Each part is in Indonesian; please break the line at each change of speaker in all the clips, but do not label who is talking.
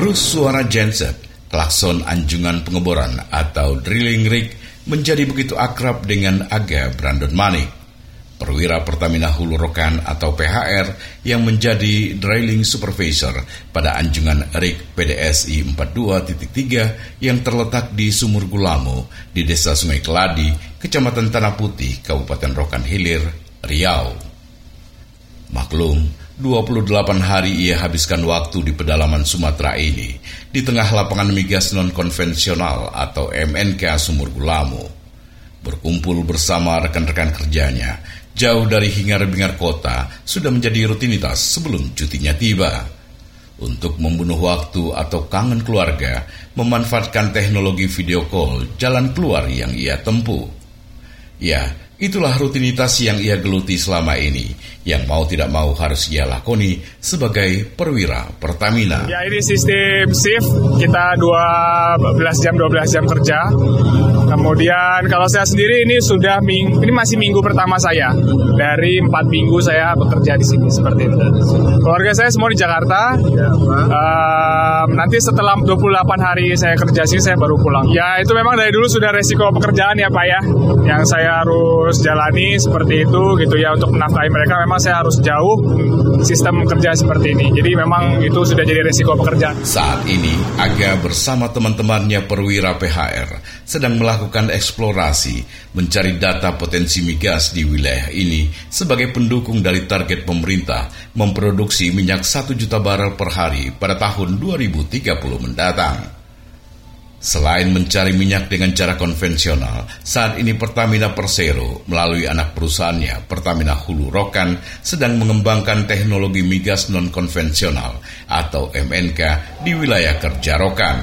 Gemuruh suara genset, klakson anjungan pengeboran atau drilling rig menjadi begitu akrab dengan Aga Brandon Manik perwira Pertamina Hulu Rokan atau PHR yang menjadi drilling supervisor pada anjungan RIG PDSI 42.3 yang terletak di Sumur Gulamo di Desa Sungai Keladi, Kecamatan Tanah Putih, Kabupaten Rokan Hilir, Riau. Maklum, 28 hari ia habiskan waktu di pedalaman Sumatera ini, di tengah lapangan migas non-konvensional atau MNK Sumur Gulamo. Berkumpul bersama rekan-rekan kerjanya, jauh dari hingar-bingar kota sudah menjadi rutinitas sebelum cutinya tiba. Untuk membunuh waktu atau kangen keluarga, memanfaatkan teknologi video call jalan keluar yang ia tempuh. Ya, itulah rutinitas yang ia geluti selama ini yang mau tidak mau harus ia lakoni sebagai perwira Pertamina.
Ya ini sistem shift, kita 12 jam 12 jam kerja. Kemudian kalau saya sendiri ini sudah ming ini masih minggu pertama saya. Dari empat minggu saya bekerja di sini seperti itu. Keluarga saya semua di Jakarta. Uh, nanti setelah 28 hari saya kerja sini saya baru pulang. Ya itu memang dari dulu sudah resiko pekerjaan ya Pak ya. Yang saya harus jalani seperti itu gitu ya untuk menafkahi mereka memang saya harus jauh sistem kerja seperti ini. Jadi memang itu sudah jadi resiko pekerjaan.
Saat ini, Aga bersama teman-temannya perwira PHR sedang melakukan eksplorasi mencari data potensi migas di wilayah ini sebagai pendukung dari target pemerintah memproduksi minyak 1 juta barel per hari pada tahun 2030 mendatang. Selain mencari minyak dengan cara konvensional, saat ini Pertamina Persero melalui anak perusahaannya Pertamina Hulu Rokan sedang mengembangkan teknologi migas non-konvensional atau MNK di wilayah kerja Rokan.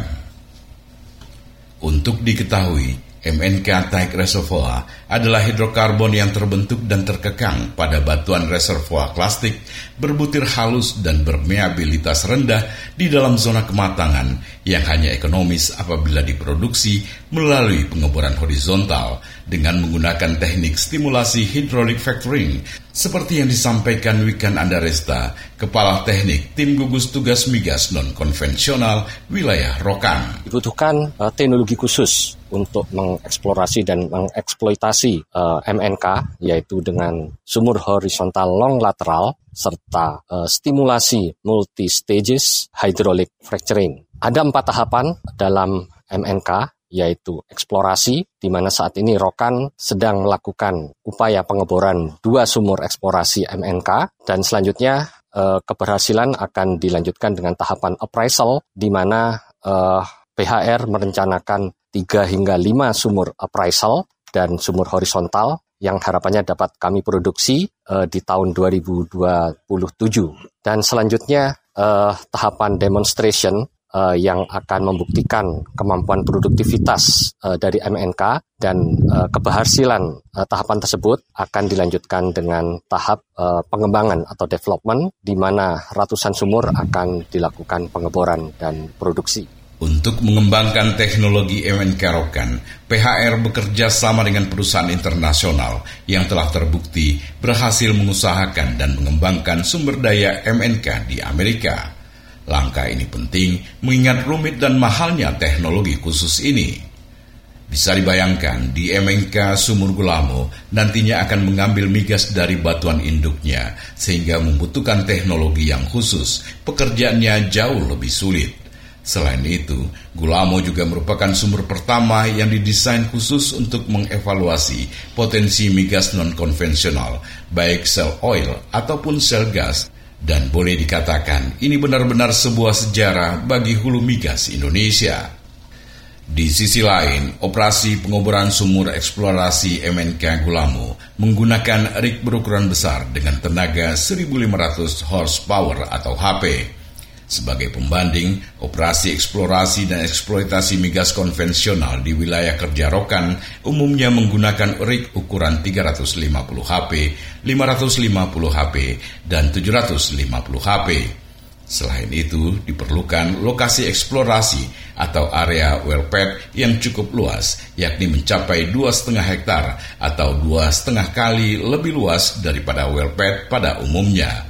Untuk diketahui, MNK Tank Reservoir adalah hidrokarbon yang terbentuk dan terkekang pada batuan reservoir plastik berbutir halus dan bermeabilitas rendah di dalam zona kematangan yang hanya ekonomis apabila diproduksi melalui pengeboran horizontal dengan menggunakan teknik stimulasi hydraulic fracturing seperti yang disampaikan Wikan Andaresta, Kepala Teknik Tim Gugus Tugas Migas Non-Konvensional Wilayah Rokan.
Dibutuhkan uh, teknologi khusus untuk mengeksplorasi dan mengeksploitasi uh, eh, MNK yaitu dengan sumur horizontal long lateral serta uh, stimulasi multi stages hydraulic fracturing. Ada empat tahapan dalam MNK yaitu eksplorasi, di mana saat ini Rokan sedang melakukan upaya pengeboran dua sumur eksplorasi MNK, dan selanjutnya eh, keberhasilan akan dilanjutkan dengan tahapan appraisal, di mana eh, PHR merencanakan 3 hingga 5 sumur appraisal dan sumur horizontal yang harapannya dapat kami produksi uh, di tahun 2027. Dan selanjutnya uh, tahapan demonstration uh, yang akan membuktikan kemampuan produktivitas uh, dari MNK dan uh, keberhasilan uh, tahapan tersebut akan dilanjutkan dengan tahap uh, pengembangan atau development di mana ratusan sumur akan dilakukan pengeboran dan produksi.
Untuk mengembangkan teknologi MNK Rokan, PHR bekerja sama dengan perusahaan internasional yang telah terbukti berhasil mengusahakan dan mengembangkan sumber daya MNK di Amerika. Langkah ini penting mengingat rumit dan mahalnya teknologi khusus ini. Bisa dibayangkan di MNK Sumur Gulamo nantinya akan mengambil migas dari batuan induknya sehingga membutuhkan teknologi yang khusus, pekerjaannya jauh lebih sulit. Selain itu, Gulamo juga merupakan sumber pertama yang didesain khusus untuk mengevaluasi potensi migas non-konvensional, baik sel oil ataupun sel gas, dan boleh dikatakan ini benar-benar sebuah sejarah bagi hulu migas Indonesia. Di sisi lain, operasi pengoboran sumur eksplorasi MNK Gulamo menggunakan rig berukuran besar dengan tenaga 1500 horsepower atau HP sebagai pembanding, operasi eksplorasi dan eksploitasi migas konvensional di wilayah kerja Rokan umumnya menggunakan rig ukuran 350 HP, 550 HP, dan 750 HP. Selain itu, diperlukan lokasi eksplorasi atau area wellpad yang cukup luas, yakni mencapai 2,5 hektar atau 2,5 kali lebih luas daripada wellpad pada umumnya.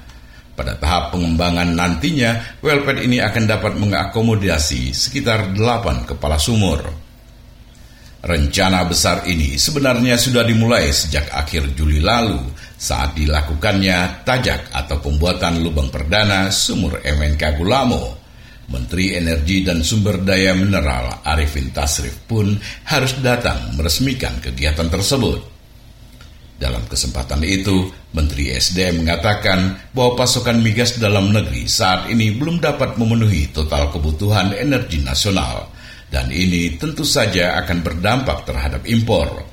Pada tahap pengembangan nantinya, wellpad ini akan dapat mengakomodasi sekitar 8 kepala sumur. Rencana besar ini sebenarnya sudah dimulai sejak akhir Juli lalu saat dilakukannya tajak atau pembuatan lubang perdana sumur MNK Gulamo. Menteri Energi dan Sumber Daya Mineral Arifin Tasrif pun harus datang meresmikan kegiatan tersebut. Dalam kesempatan itu, Menteri SDM mengatakan bahwa pasokan migas dalam negeri saat ini belum dapat memenuhi total kebutuhan energi nasional, dan ini tentu saja akan berdampak terhadap impor.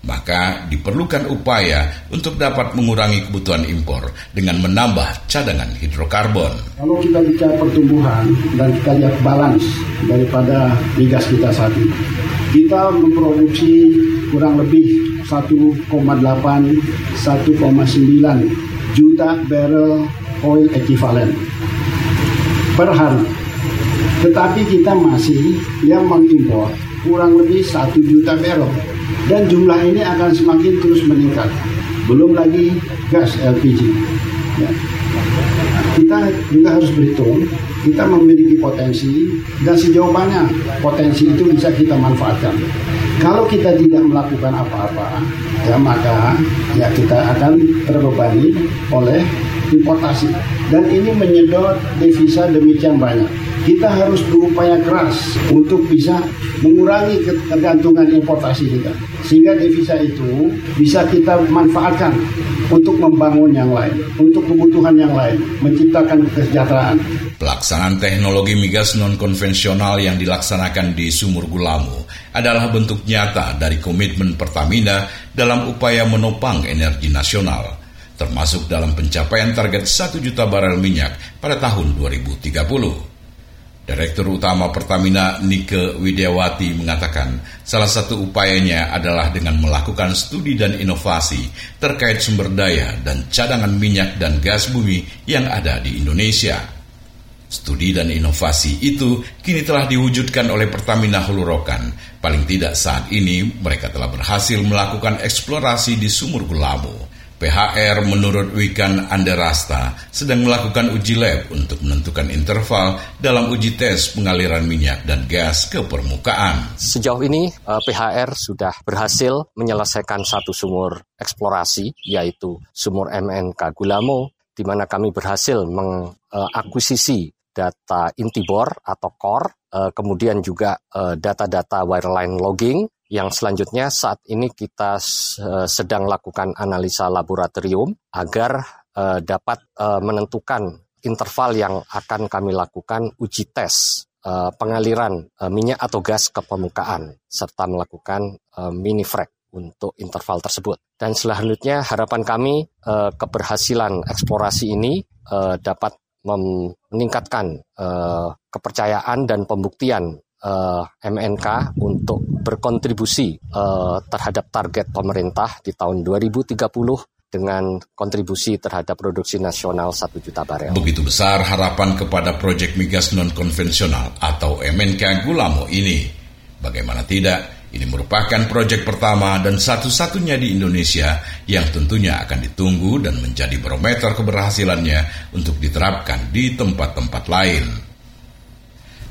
Maka diperlukan upaya untuk dapat mengurangi kebutuhan impor dengan menambah cadangan hidrokarbon.
Kalau kita bicara pertumbuhan dan kita lihat balance daripada migas kita saat ini, kita memproduksi kurang lebih 1,8 1,9 juta barrel oil equivalent per hari. Tetapi kita masih yang mengimpor kurang lebih 1 juta barrel dan jumlah ini akan semakin terus meningkat. Belum lagi gas LPG. Ya. Kita juga harus berhitung kita memiliki potensi dan sejauh mana potensi itu bisa kita manfaatkan. Kalau kita tidak melakukan apa-apa, ya maka ya kita akan terbebani oleh importasi dan ini menyedot devisa demikian banyak. Kita harus berupaya keras untuk bisa mengurangi ketergantungan importasi kita sehingga devisa itu bisa kita manfaatkan untuk membangun yang lain, untuk kebutuhan yang lain, menciptakan kesejahteraan.
Pelaksanaan teknologi migas non-konvensional yang dilaksanakan di Sumur Gulamu adalah bentuk nyata dari komitmen Pertamina dalam upaya menopang energi nasional, termasuk dalam pencapaian target 1 juta barel minyak pada tahun 2030. Direktur Utama Pertamina Nike Widiawati mengatakan salah satu upayanya adalah dengan melakukan studi dan inovasi terkait sumber daya dan cadangan minyak dan gas bumi yang ada di Indonesia. Studi dan inovasi itu kini telah diwujudkan oleh Pertamina Hulu Rokan. Paling tidak saat ini mereka telah berhasil melakukan eksplorasi di sumur Gulamu. PHR menurut Wikan Anderasta sedang melakukan uji lab untuk menentukan interval dalam uji tes pengaliran minyak dan gas ke permukaan.
Sejauh ini eh, PHR sudah berhasil menyelesaikan satu sumur eksplorasi yaitu sumur MNK Gulamo di mana kami berhasil mengakuisisi data intibor atau core, uh, kemudian juga uh, data-data wireline logging yang selanjutnya saat ini kita uh, sedang lakukan analisa laboratorium agar uh, dapat uh, menentukan interval yang akan kami lakukan uji tes pengaliran minyak atau gas ke permukaan serta melakukan mini frac untuk interval tersebut. Dan selanjutnya harapan kami keberhasilan eksplorasi ini dapat meningkatkan kepercayaan dan pembuktian uh, eh, MNK untuk berkontribusi uh, terhadap target pemerintah di tahun 2030 dengan kontribusi terhadap produksi nasional 1 juta barel.
Begitu besar harapan kepada proyek migas non-konvensional atau MNK Gulamo ini. Bagaimana tidak, ini merupakan proyek pertama dan satu-satunya di Indonesia yang tentunya akan ditunggu dan menjadi barometer keberhasilannya untuk diterapkan di tempat-tempat lain.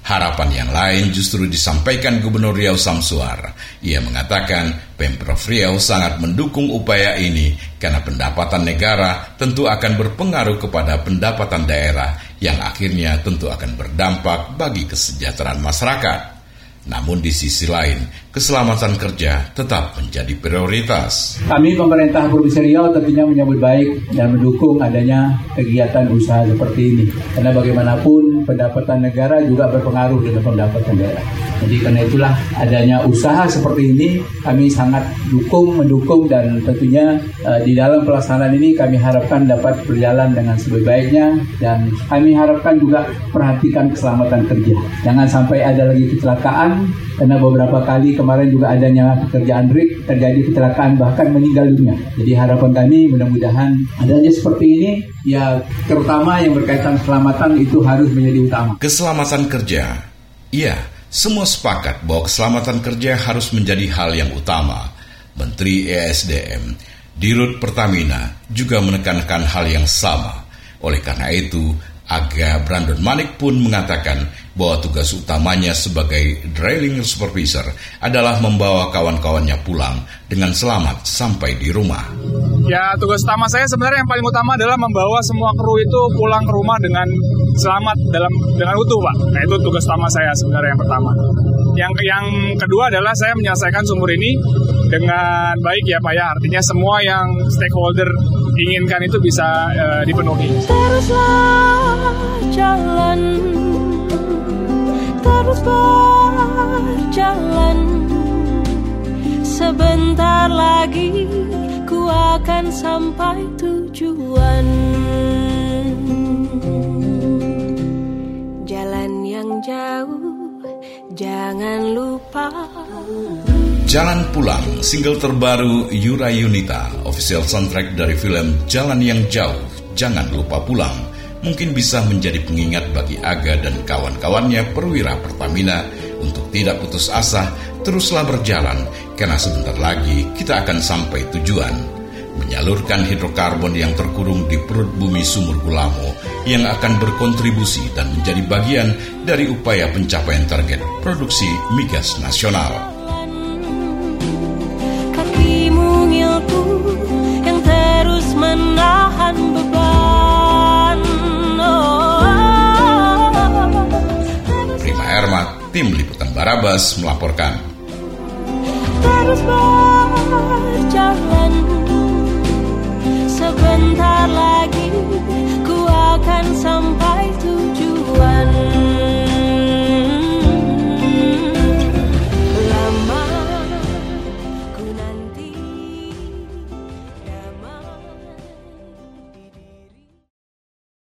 Harapan yang lain justru disampaikan Gubernur Riau Samsuar. Ia mengatakan Pemprov Riau sangat mendukung upaya ini karena pendapatan negara tentu akan berpengaruh kepada pendapatan daerah yang akhirnya tentu akan berdampak bagi kesejahteraan masyarakat. Namun di sisi lain, keselamatan kerja tetap menjadi prioritas.
Kami pemerintah Provinsi Riau tentunya menyambut baik dan mendukung adanya kegiatan usaha seperti ini. Karena bagaimanapun pendapatan negara juga berpengaruh dengan pendapatan daerah. Jadi karena itulah adanya usaha seperti ini kami sangat dukung, mendukung dan tentunya uh, di dalam pelaksanaan ini kami harapkan dapat berjalan dengan sebaik-baiknya dan kami harapkan juga perhatikan keselamatan kerja. Jangan sampai ada lagi kecelakaan karena beberapa kali kemarin juga adanya pekerjaan rig terjadi kecelakaan bahkan meninggal dunia. Jadi harapan kami mudah-mudahan adanya seperti ini ya terutama yang berkaitan keselamatan itu harus menjadi utama.
Keselamatan kerja. Iya, semua sepakat bahwa keselamatan kerja harus menjadi hal yang utama. Menteri ESDM Dirut Pertamina juga menekankan hal yang sama Oleh karena itu, Aga Brandon Manik pun mengatakan bahwa tugas utamanya sebagai drilling supervisor adalah membawa kawan-kawannya pulang dengan selamat sampai di rumah.
Ya, tugas utama saya sebenarnya yang paling utama adalah membawa semua kru itu pulang ke rumah dengan selamat dalam dengan utuh, Pak. Nah, itu tugas utama saya sebenarnya yang pertama. Yang yang kedua adalah saya menyelesaikan sumur ini dengan baik ya Pak ya. Artinya semua yang stakeholder inginkan itu bisa uh, dipenuhi.
Teruslah jalan Terus berjalan Sebentar lagi akan sampai tujuan. Jalan yang jauh jangan lupa.
Jalan Pulang, single terbaru Yura Yunita, official soundtrack dari film Jalan Yang Jauh, Jangan Lupa Pulang, mungkin bisa menjadi pengingat bagi Aga dan kawan-kawannya perwira Pertamina. Untuk tidak putus asa, teruslah berjalan, karena sebentar lagi kita akan sampai tujuan. Menyalurkan hidrokarbon yang terkurung di perut bumi sumur Gulamo yang akan berkontribusi dan menjadi bagian dari upaya pencapaian target produksi migas nasional.
menahan beban oh.
Prima Ermat, Tim Liputan Barabas melaporkan.
Terus makan sampah